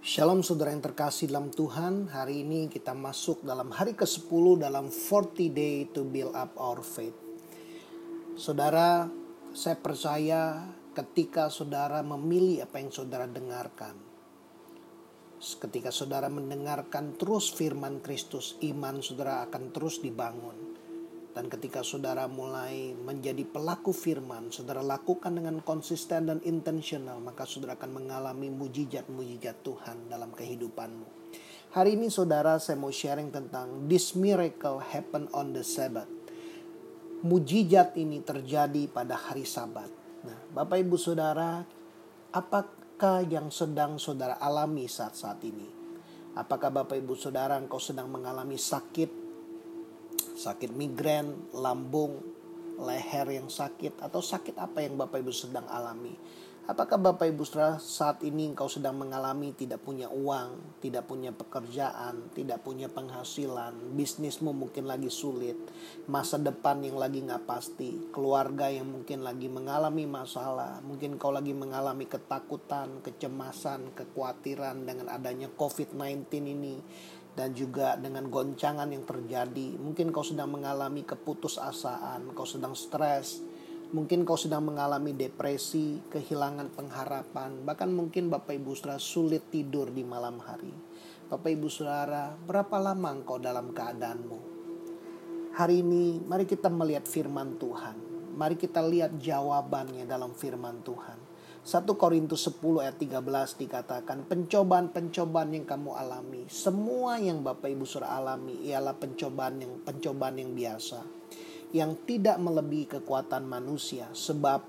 Shalom saudara yang terkasih dalam Tuhan. Hari ini kita masuk dalam hari ke-10 dalam 40 day to build up our faith. Saudara saya percaya ketika saudara memilih apa yang saudara dengarkan Ketika saudara mendengarkan terus firman Kristus Iman saudara akan terus dibangun dan ketika saudara mulai menjadi pelaku firman, saudara lakukan dengan konsisten dan intensional, maka saudara akan mengalami mujizat-mujizat Tuhan dalam kehidupanmu. Hari ini saudara saya mau sharing tentang this miracle happen on the Sabbath. Mujizat ini terjadi pada hari Sabat. Nah, Bapak Ibu Saudara, apakah yang sedang saudara alami saat-saat ini? Apakah Bapak Ibu Saudara engkau sedang mengalami sakit sakit migrain, lambung, leher yang sakit, atau sakit apa yang Bapak Ibu sedang alami. Apakah Bapak Ibu saat ini engkau sedang mengalami tidak punya uang, tidak punya pekerjaan, tidak punya penghasilan, bisnismu mungkin lagi sulit, masa depan yang lagi nggak pasti, keluarga yang mungkin lagi mengalami masalah, mungkin kau lagi mengalami ketakutan, kecemasan, kekhawatiran dengan adanya COVID-19 ini, dan juga dengan goncangan yang terjadi. Mungkin kau sedang mengalami keputusasaan, kau sedang stres, mungkin kau sedang mengalami depresi, kehilangan pengharapan, bahkan mungkin Bapak Ibu Saudara sulit tidur di malam hari. Bapak Ibu Saudara, berapa lama engkau dalam keadaanmu? Hari ini mari kita melihat firman Tuhan. Mari kita lihat jawabannya dalam firman Tuhan. 1 Korintus 10 ayat 13 dikatakan pencobaan-pencobaan yang kamu alami semua yang Bapak Ibu Saudara alami ialah pencobaan yang pencobaan yang biasa yang tidak melebihi kekuatan manusia sebab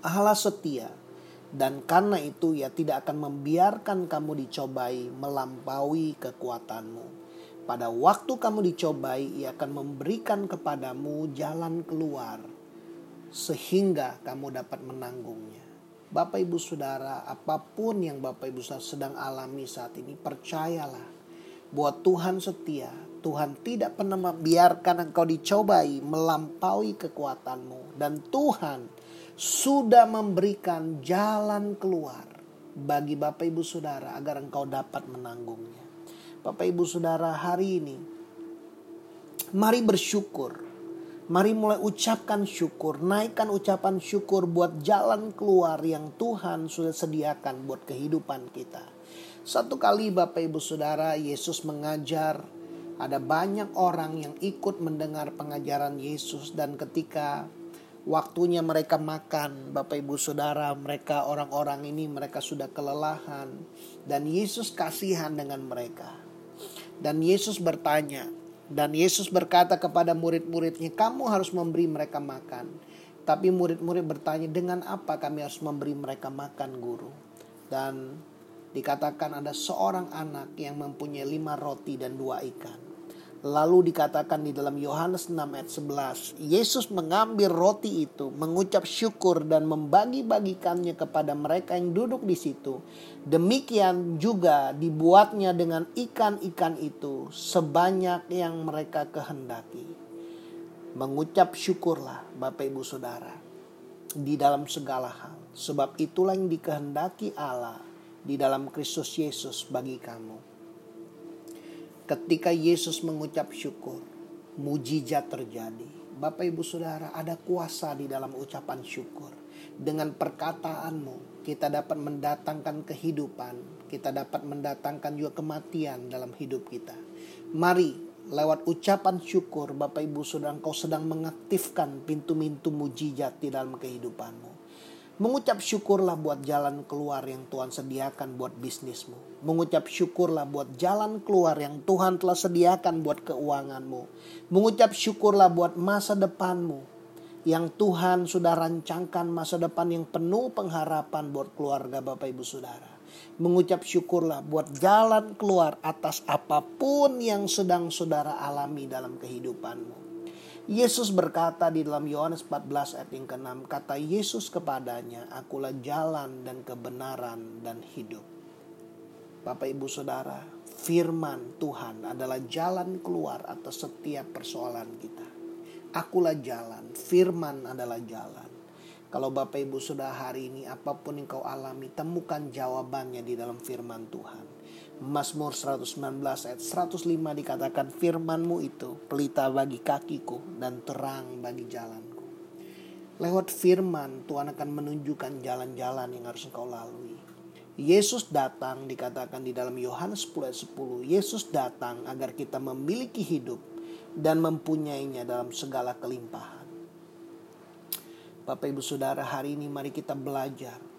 Allah setia dan karena itu ia tidak akan membiarkan kamu dicobai melampaui kekuatanmu. Pada waktu kamu dicobai ia akan memberikan kepadamu jalan keluar sehingga kamu dapat menanggungnya. Bapak Ibu Saudara, apa pun yang Bapak Ibu Saudara sedang alami saat ini, percayalah bahwa Tuhan setia. Tuhan tidak pernah membiarkan engkau dicobai melampaui kekuatanmu. Dan Tuhan sudah memberikan jalan keluar bagi Bapak Ibu Saudara agar engkau dapat menanggungnya. Bapak Ibu Saudara hari ini, mari bersyukur Mari mulai ucapkan syukur, naikkan ucapan syukur buat jalan keluar yang Tuhan sudah sediakan buat kehidupan kita. Satu kali Bapak Ibu Saudara, Yesus mengajar, ada banyak orang yang ikut mendengar pengajaran Yesus dan ketika waktunya mereka makan, Bapak Ibu Saudara, mereka orang-orang ini mereka sudah kelelahan dan Yesus kasihan dengan mereka. Dan Yesus bertanya, dan Yesus berkata kepada murid-muridnya, kamu harus memberi mereka makan. Tapi murid-murid bertanya, dengan apa kami harus memberi mereka makan guru? Dan dikatakan ada seorang anak yang mempunyai lima roti dan dua ikan. Lalu dikatakan di dalam Yohanes 6 ayat 11, Yesus mengambil roti itu, mengucap syukur dan membagi-bagikannya kepada mereka yang duduk di situ. Demikian juga dibuatnya dengan ikan-ikan itu sebanyak yang mereka kehendaki. Mengucap syukurlah Bapak Ibu Saudara di dalam segala hal. Sebab itulah yang dikehendaki Allah di dalam Kristus Yesus bagi kamu Ketika Yesus mengucap syukur, mujizat terjadi. Bapak Ibu Saudara, ada kuasa di dalam ucapan syukur. Dengan perkataanmu, kita dapat mendatangkan kehidupan, kita dapat mendatangkan juga kematian dalam hidup kita. Mari lewat ucapan syukur Bapak Ibu Saudara engkau sedang mengaktifkan pintu-pintu mujizat di dalam kehidupanmu. Mengucap syukurlah buat jalan keluar yang Tuhan sediakan buat bisnismu. Mengucap syukurlah buat jalan keluar yang Tuhan telah sediakan buat keuanganmu. Mengucap syukurlah buat masa depanmu yang Tuhan sudah rancangkan masa depan yang penuh pengharapan buat keluarga Bapak Ibu Saudara. Mengucap syukurlah buat jalan keluar atas apa pun yang sedang saudara alami dalam kehidupanmu. Yesus berkata di dalam Yohanes 14 ayat yang ke-6, kata Yesus kepadanya, akulah jalan dan kebenaran dan hidup. Bapak Ibu Saudara, firman Tuhan adalah jalan keluar atas setiap persoalan kita. Akulah jalan, firman adalah jalan. Kalau Bapak Ibu sudah hari ini apa pun yang kau alami, temukan jawabannya di dalam firman Tuhan. Mazmur 119 ayat 105 dikatakan firmanmu itu pelita bagi kakiku dan terang bagi jalanku. Lewat firman Tuhan akan menunjukkan jalan-jalan yang harus engkau lalui. Yesus datang dikatakan di dalam Yohanes 10 ayat 10. Yesus datang agar kita memiliki hidup dan mempunyainya dalam segala kelimpahan. Bapak Ibu Saudara hari ini mari kita belajar.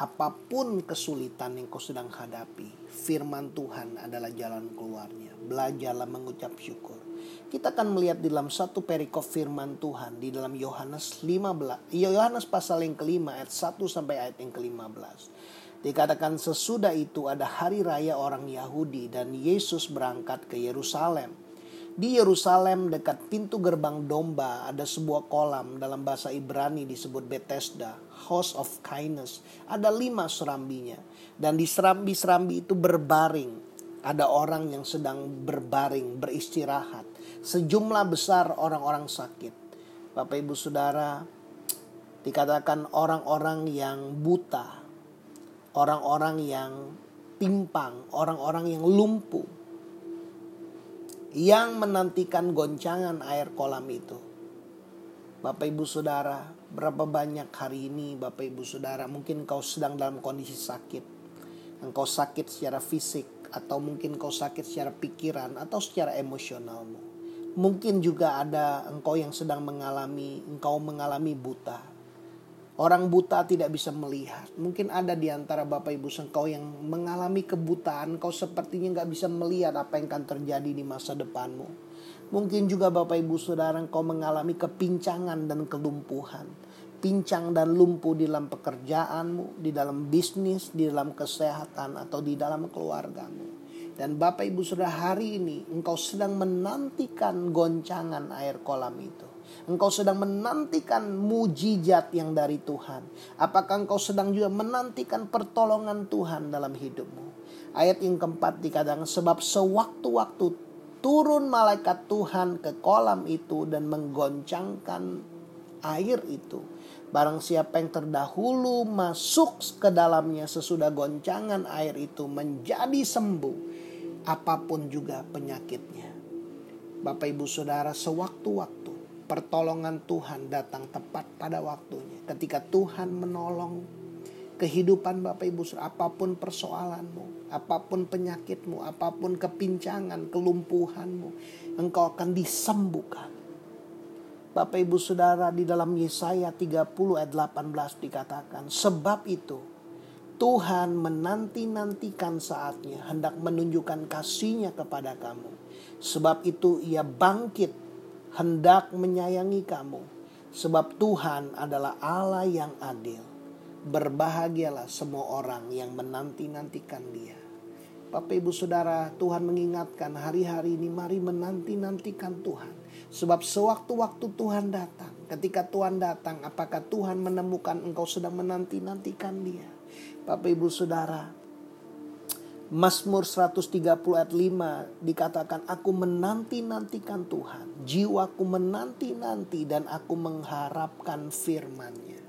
Apa pun kesulitan yang kau sedang hadapi, firman Tuhan adalah jalan keluarnya. Belajarlah mengucap syukur. Kita akan melihat di dalam satu perikop firman Tuhan di dalam Yohanes 15, Yohanes pasal yang kelima ayat 1 sampai ayat yang ke-15. Dikatakan sesudah itu ada hari raya orang Yahudi dan Yesus berangkat ke Yerusalem. Di Yerusalem dekat pintu gerbang domba ada sebuah kolam dalam bahasa Ibrani disebut Bethesda, House of Kindness. Ada lima serambinya. Dan di serambi-serambi itu berbaring. Ada orang yang sedang berbaring, beristirahat. Sejumlah besar orang-orang sakit. Bapak ibu saudara, dikatakan orang-orang yang buta. Orang-orang yang timpang, orang-orang yang lumpuh yang menantikan goncangan air kolam itu. Bapak Ibu Saudara, berapa banyak hari ini Bapak Ibu Saudara mungkin kau sedang dalam kondisi sakit. Engkau sakit secara fisik atau mungkin kau sakit secara pikiran atau secara emosionalmu. Mungkin juga ada engkau yang sedang mengalami, engkau mengalami buta. Orang buta tidak bisa melihat. Mungkin ada di antara Bapak Ibu engkau yang mengalami kebutaan. Kau sepertinya nggak bisa melihat apa yang akan terjadi di masa depanmu. Mungkin juga Bapak Ibu Saudara engkau mengalami kepincangan dan kelumpuhan. Pincang dan lumpuh di dalam pekerjaanmu, di dalam bisnis, di dalam kesehatan, atau di dalam keluargamu. Dan Bapak Ibu Saudara hari ini engkau sedang menantikan goncangan air kolam itu. Engkau sedang menantikan mujizat yang dari Tuhan. Apakah engkau sedang juga menantikan pertolongan Tuhan dalam hidupmu? Ayat yang keempat dikatakan sebab sewaktu-waktu turun malaikat Tuhan ke kolam itu dan menggoncangkan air itu. Barang siapa yang terdahulu masuk ke dalamnya sesudah goncangan air itu menjadi sembuh. Apa pun juga penyakitnya. Bapak ibu saudara sewaktu-waktu pertolongan Tuhan datang tepat pada waktunya. Ketika Tuhan menolong kehidupan Bapak Ibu, apa pun persoalanmu, apa pun penyakitmu, apa pun kepincangan, kelumpuhanmu, engkau akan disembuhkan. Bapak Ibu Saudara di dalam Yesaya 30 ayat 18 dikatakan, sebab itu Tuhan menanti-nantikan saatnya hendak menunjukkan kasihnya kepada kamu. Sebab itu ia bangkit hendak menyayangi kamu, sebab Tuhan adalah Allah yang adil. Berbahagialah semua orang yang menanti-nantikan Dia. Bapak, ibu, saudara, Tuhan mengingatkan hari-hari ini, mari menanti-nantikan Tuhan, sebab sewaktu-waktu Tuhan datang, ketika Tuhan datang, apakah Tuhan menemukan engkau sedang menanti-nantikan Dia? Bapak, ibu, saudara, Mazmur 130 ayat 5 dikatakan aku menanti-nantikan Tuhan. Jiwaku menanti-nanti dan aku mengharapkan firman-Nya.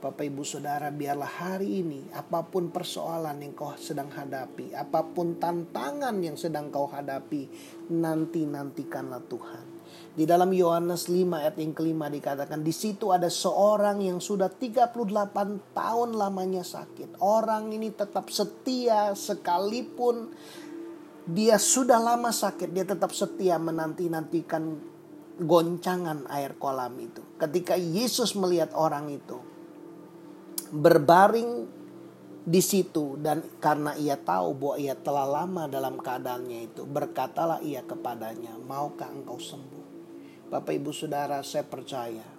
Bapak Ibu Saudara biarlah hari ini apa pun persoalan yang kau sedang hadapi. Apa pun tantangan yang sedang kau hadapi. Nanti-nantikanlah Tuhan. Di dalam Yohanes 5 ayat yang kelima dikatakan di situ ada seorang yang sudah 38 tahun lamanya sakit. Orang ini tetap setia sekalipun dia sudah lama sakit, dia tetap setia menanti-nantikan goncangan air kolam itu. Ketika Yesus melihat orang itu berbaring di situ dan karena ia tahu bahwa ia telah lama dalam keadaannya itu, berkatalah ia kepadanya, "Maukah engkau sembuh?" Bapak Ibu Saudara, saya percaya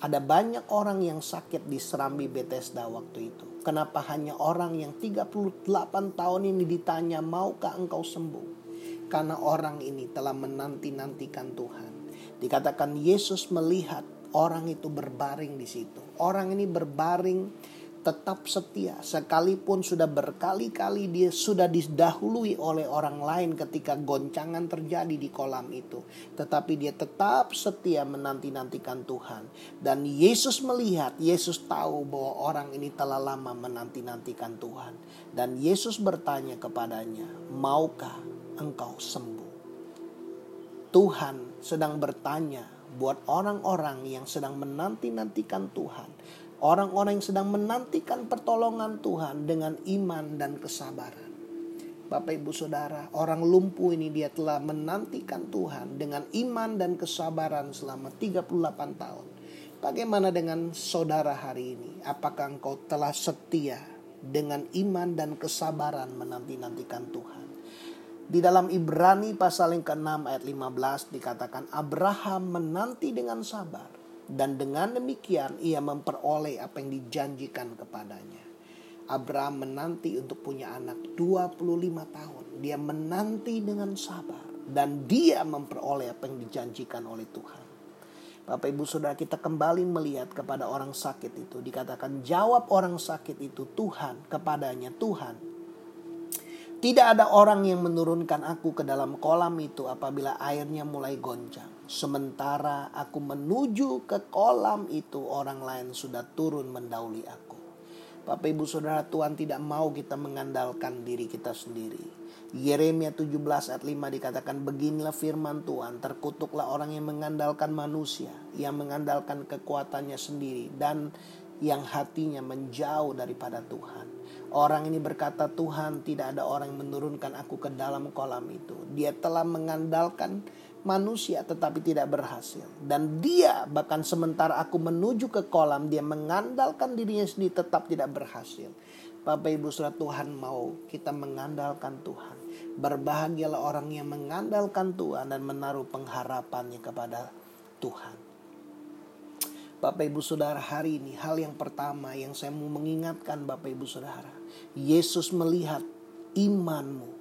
ada banyak orang yang sakit di Serambi Bethesda waktu itu. Kenapa hanya orang yang 38 tahun ini ditanya, maukah engkau sembuh? Karena orang ini telah menanti-nantikan Tuhan. Dikatakan Yesus melihat orang itu berbaring di situ. Orang ini berbaring tetap setia. Sekalipun sudah berkali-kali dia sudah didahului oleh orang lain ketika goncangan terjadi di kolam itu. Tetapi dia tetap setia menanti-nantikan Tuhan. Dan Yesus melihat Yesus tahu bahwa orang ini telah lama menanti-nantikan Tuhan. Dan Yesus bertanya kepadanya maukah engkau sembuh? Tuhan sedang bertanya buat orang-orang yang sedang menanti-nantikan Tuhan Orang-orang yang sedang menantikan pertolongan Tuhan dengan iman dan kesabaran. Bapak Ibu Saudara, orang lumpuh ini dia telah menantikan Tuhan dengan iman dan kesabaran selama 38 tahun. Bagaimana dengan saudara hari ini? Apakah engkau telah setia dengan iman dan kesabaran menanti-nantikan Tuhan? Di dalam Ibrani pasal yang ke-6 ayat 15 dikatakan Abraham menanti dengan sabar dan dengan demikian ia memperoleh apa yang dijanjikan kepadanya. Abraham menanti untuk punya anak 25 tahun. Dia menanti dengan sabar dan dia memperoleh apa yang dijanjikan oleh Tuhan. Bapak Ibu Saudara kita kembali melihat kepada orang sakit itu dikatakan jawab orang sakit itu Tuhan kepadanya Tuhan tidak ada orang yang menurunkan aku ke dalam kolam itu apabila airnya mulai goncang. Sementara aku menuju ke kolam itu orang lain sudah turun mendahului aku. Bapak ibu saudara Tuhan tidak mau kita mengandalkan diri kita sendiri. Yeremia 17 ayat 5 dikatakan beginilah firman Tuhan terkutuklah orang yang mengandalkan manusia yang mengandalkan kekuatannya sendiri dan yang hatinya menjauh daripada Tuhan. Orang ini berkata, "Tuhan, tidak ada orang yang menurunkan aku ke dalam kolam itu." Dia telah mengandalkan manusia tetapi tidak berhasil. Dan dia bahkan sementara aku menuju ke kolam, dia mengandalkan dirinya sendiri tetap tidak berhasil. Bapak Ibu Saudara Tuhan mau kita mengandalkan Tuhan. Berbahagialah orang yang mengandalkan Tuhan dan menaruh pengharapannya kepada Tuhan. Bapak Ibu Saudara hari ini hal yang pertama yang saya mau mengingatkan Bapak Ibu Saudara Yesus melihat imanmu.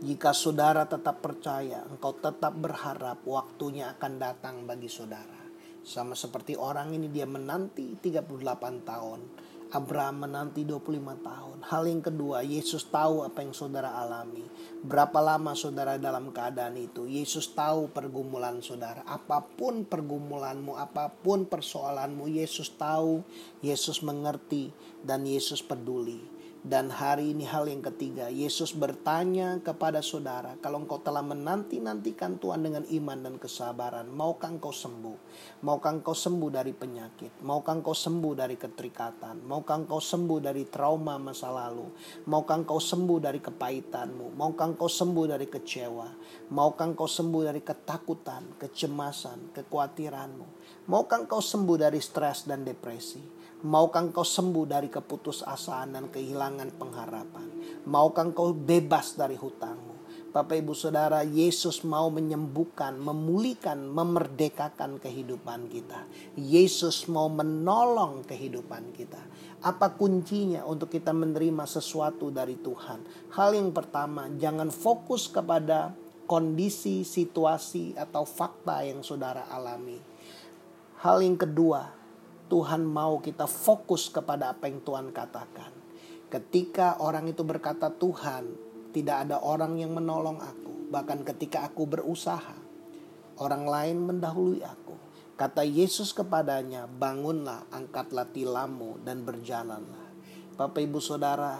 Jika saudara tetap percaya, engkau tetap berharap waktunya akan datang bagi saudara. Sama seperti orang ini dia menanti 38 tahun. Abraham menanti 25 tahun. Hal yang kedua, Yesus tahu apa yang saudara alami. Berapa lama saudara dalam keadaan itu. Yesus tahu pergumulan saudara. Apa pun pergumulanmu, apa pun persoalanmu, Yesus tahu, Yesus mengerti, dan Yesus peduli. Dan hari ini hal yang ketiga, Yesus bertanya kepada saudara, kalau engkau telah menanti-nantikan Tuhan dengan iman dan kesabaran, maukah engkau sembuh? Maukah engkau sembuh dari penyakit? Maukah engkau sembuh dari keterikatan? Maukah engkau sembuh dari trauma masa lalu? Maukah engkau sembuh dari kepahitanmu? Maukah engkau sembuh dari kecewa? Maukah engkau sembuh dari ketakutan, kecemasan, kekhawatiranmu? Maukah engkau sembuh dari stres dan depresi? Maukah engkau sembuh dari keputusasaan dan kehilangan pengharapan? Maukah engkau bebas dari hutangmu? Bapak Ibu Saudara, Yesus mau menyembuhkan, memulihkan, memerdekakan kehidupan kita. Yesus mau menolong kehidupan kita. Apa kuncinya untuk kita menerima sesuatu dari Tuhan? Hal yang pertama, jangan fokus kepada kondisi, situasi, atau fakta yang saudara alami. Hal yang kedua, Tuhan mau kita fokus kepada apa yang Tuhan katakan. Ketika orang itu berkata, "Tuhan, tidak ada orang yang menolong aku." Bahkan ketika aku berusaha, orang lain mendahului aku. Kata Yesus kepadanya, "Bangunlah, angkatlah tilammu dan berjalanlah." Bapak Ibu Saudara,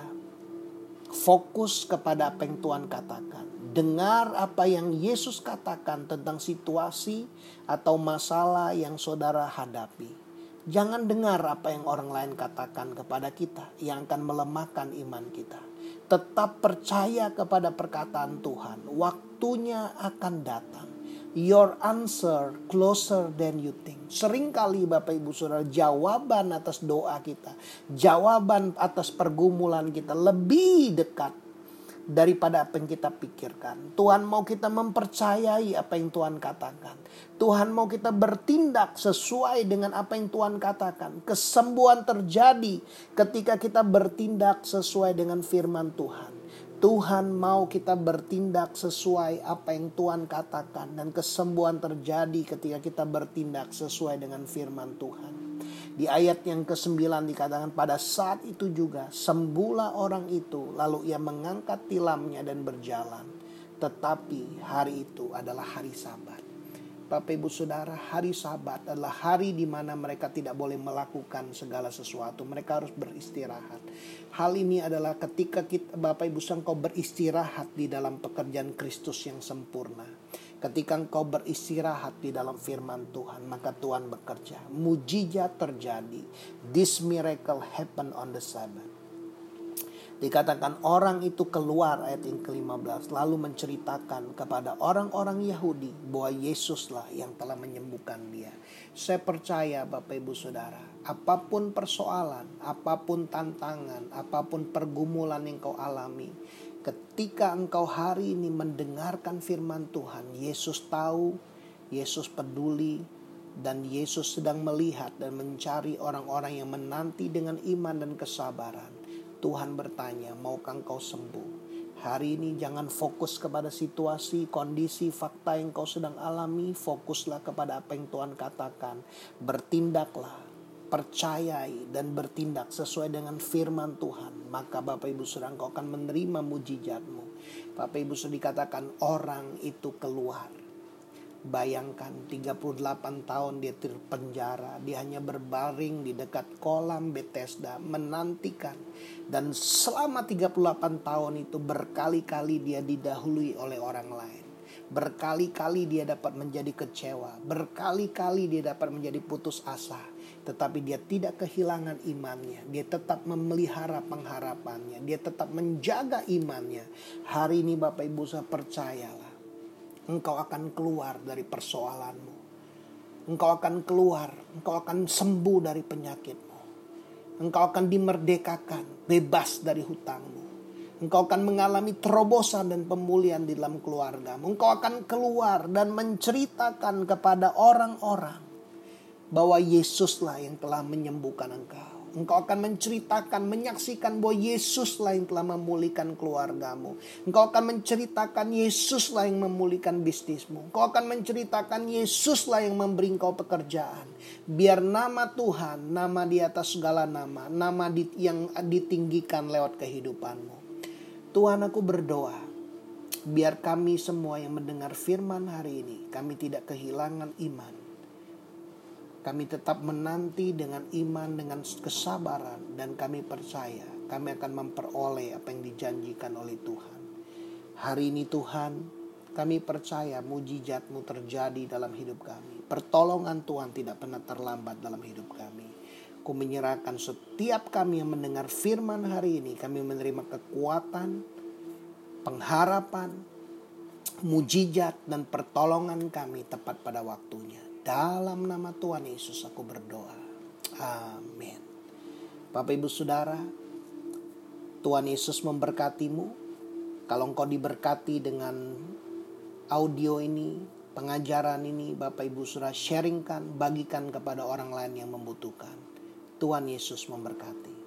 fokus kepada apa yang Tuhan katakan. Dengar apa yang Yesus katakan tentang situasi atau masalah yang saudara hadapi Jangan dengar apa yang orang lain katakan kepada kita yang akan melemahkan iman kita. Tetap percaya kepada perkataan Tuhan. Waktunya akan datang. Your answer closer than you think. Seringkali Bapak Ibu Saudara jawaban atas doa kita, jawaban atas pergumulan kita lebih dekat daripada apa yang kita pikirkan. Tuhan mau kita mempercayai apa yang Tuhan katakan. Tuhan mau kita bertindak sesuai dengan apa yang Tuhan katakan. Kesembuhan terjadi ketika kita bertindak sesuai dengan firman Tuhan. Tuhan mau kita bertindak sesuai apa yang Tuhan katakan dan kesembuhan terjadi ketika kita bertindak sesuai dengan firman Tuhan. Di ayat yang ke-9 dikatakan pada saat itu juga sembuhlah orang itu lalu ia mengangkat tilamnya dan berjalan. Tetapi hari itu adalah hari sabat. Bapak Ibu Saudara, hari Sabat adalah hari di mana mereka tidak boleh melakukan segala sesuatu. Mereka harus beristirahat. Hal ini adalah ketika kita, Bapak Ibu Saudara, engkau beristirahat di dalam pekerjaan Kristus yang sempurna. Ketika engkau beristirahat di dalam firman Tuhan, maka Tuhan bekerja. Mujizat terjadi. This miracle happen on the Sabbath. Dikatakan orang itu keluar ayat yang ke-15 lalu menceritakan kepada orang-orang Yahudi bahwa Yesuslah yang telah menyembuhkan dia. Saya percaya Bapak Ibu Saudara, apa pun persoalan, apa pun tantangan, apa pun pergumulan yang kau alami, ketika engkau hari ini mendengarkan firman Tuhan, Yesus tahu, Yesus peduli, dan Yesus sedang melihat dan mencari orang-orang yang menanti dengan iman dan kesabaran Tuhan bertanya, maukah engkau sembuh? Hari ini jangan fokus kepada situasi, kondisi, fakta yang kau sedang alami. Fokuslah kepada apa yang Tuhan katakan. Bertindaklah, percayai dan bertindak sesuai dengan firman Tuhan. Maka Bapak Ibu Saudara engkau akan menerima mujizatmu. Bapak Ibu Saudara dikatakan orang itu keluar Bayangkan 38 tahun dia terpenjara, dia hanya berbaring di dekat kolam Bethesda menantikan dan selama 38 tahun itu berkali-kali dia didahului oleh orang lain. Berkali-kali dia dapat menjadi kecewa, berkali-kali dia dapat menjadi putus asa, tetapi dia tidak kehilangan imannya. Dia tetap memelihara pengharapannya, dia tetap menjaga imannya. Hari ini Bapak Ibu saya percayalah engkau akan keluar dari persoalanmu. Engkau akan keluar, engkau akan sembuh dari penyakitmu. Engkau akan dimerdekakan, bebas dari hutangmu. Engkau akan mengalami terobosan dan pemulihan di dalam keluargamu. Engkau akan keluar dan menceritakan kepada orang-orang bahwa Yesuslah yang telah menyembuhkan engkau. Engkau akan menceritakan, menyaksikan bahwa Yesuslah yang telah memulihkan keluargamu. Engkau akan menceritakan Yesuslah yang memulihkan bisnismu. Engkau akan menceritakan Yesuslah yang memberi engkau pekerjaan. Biar nama Tuhan, nama di atas segala nama, nama yang ditinggikan lewat kehidupanmu. Tuhan aku berdoa, biar kami semua yang mendengar firman hari ini, kami tidak kehilangan iman kami tetap menanti dengan iman, dengan kesabaran, dan kami percaya kami akan memperoleh apa yang dijanjikan oleh Tuhan. Hari ini Tuhan, kami percaya mujizatmu terjadi dalam hidup kami. Pertolongan Tuhan tidak pernah terlambat dalam hidup kami. Ku menyerahkan setiap kami yang mendengar firman hari ini, kami menerima kekuatan, pengharapan, mujizat, dan pertolongan kami tepat pada waktunya. Dalam nama Tuhan Yesus aku berdoa. Amin. Bapak Ibu Saudara, Tuhan Yesus memberkatimu. Kalau engkau diberkati dengan audio ini, pengajaran ini, Bapak Ibu Saudara sharingkan, bagikan kepada orang lain yang membutuhkan. Tuhan Yesus memberkati.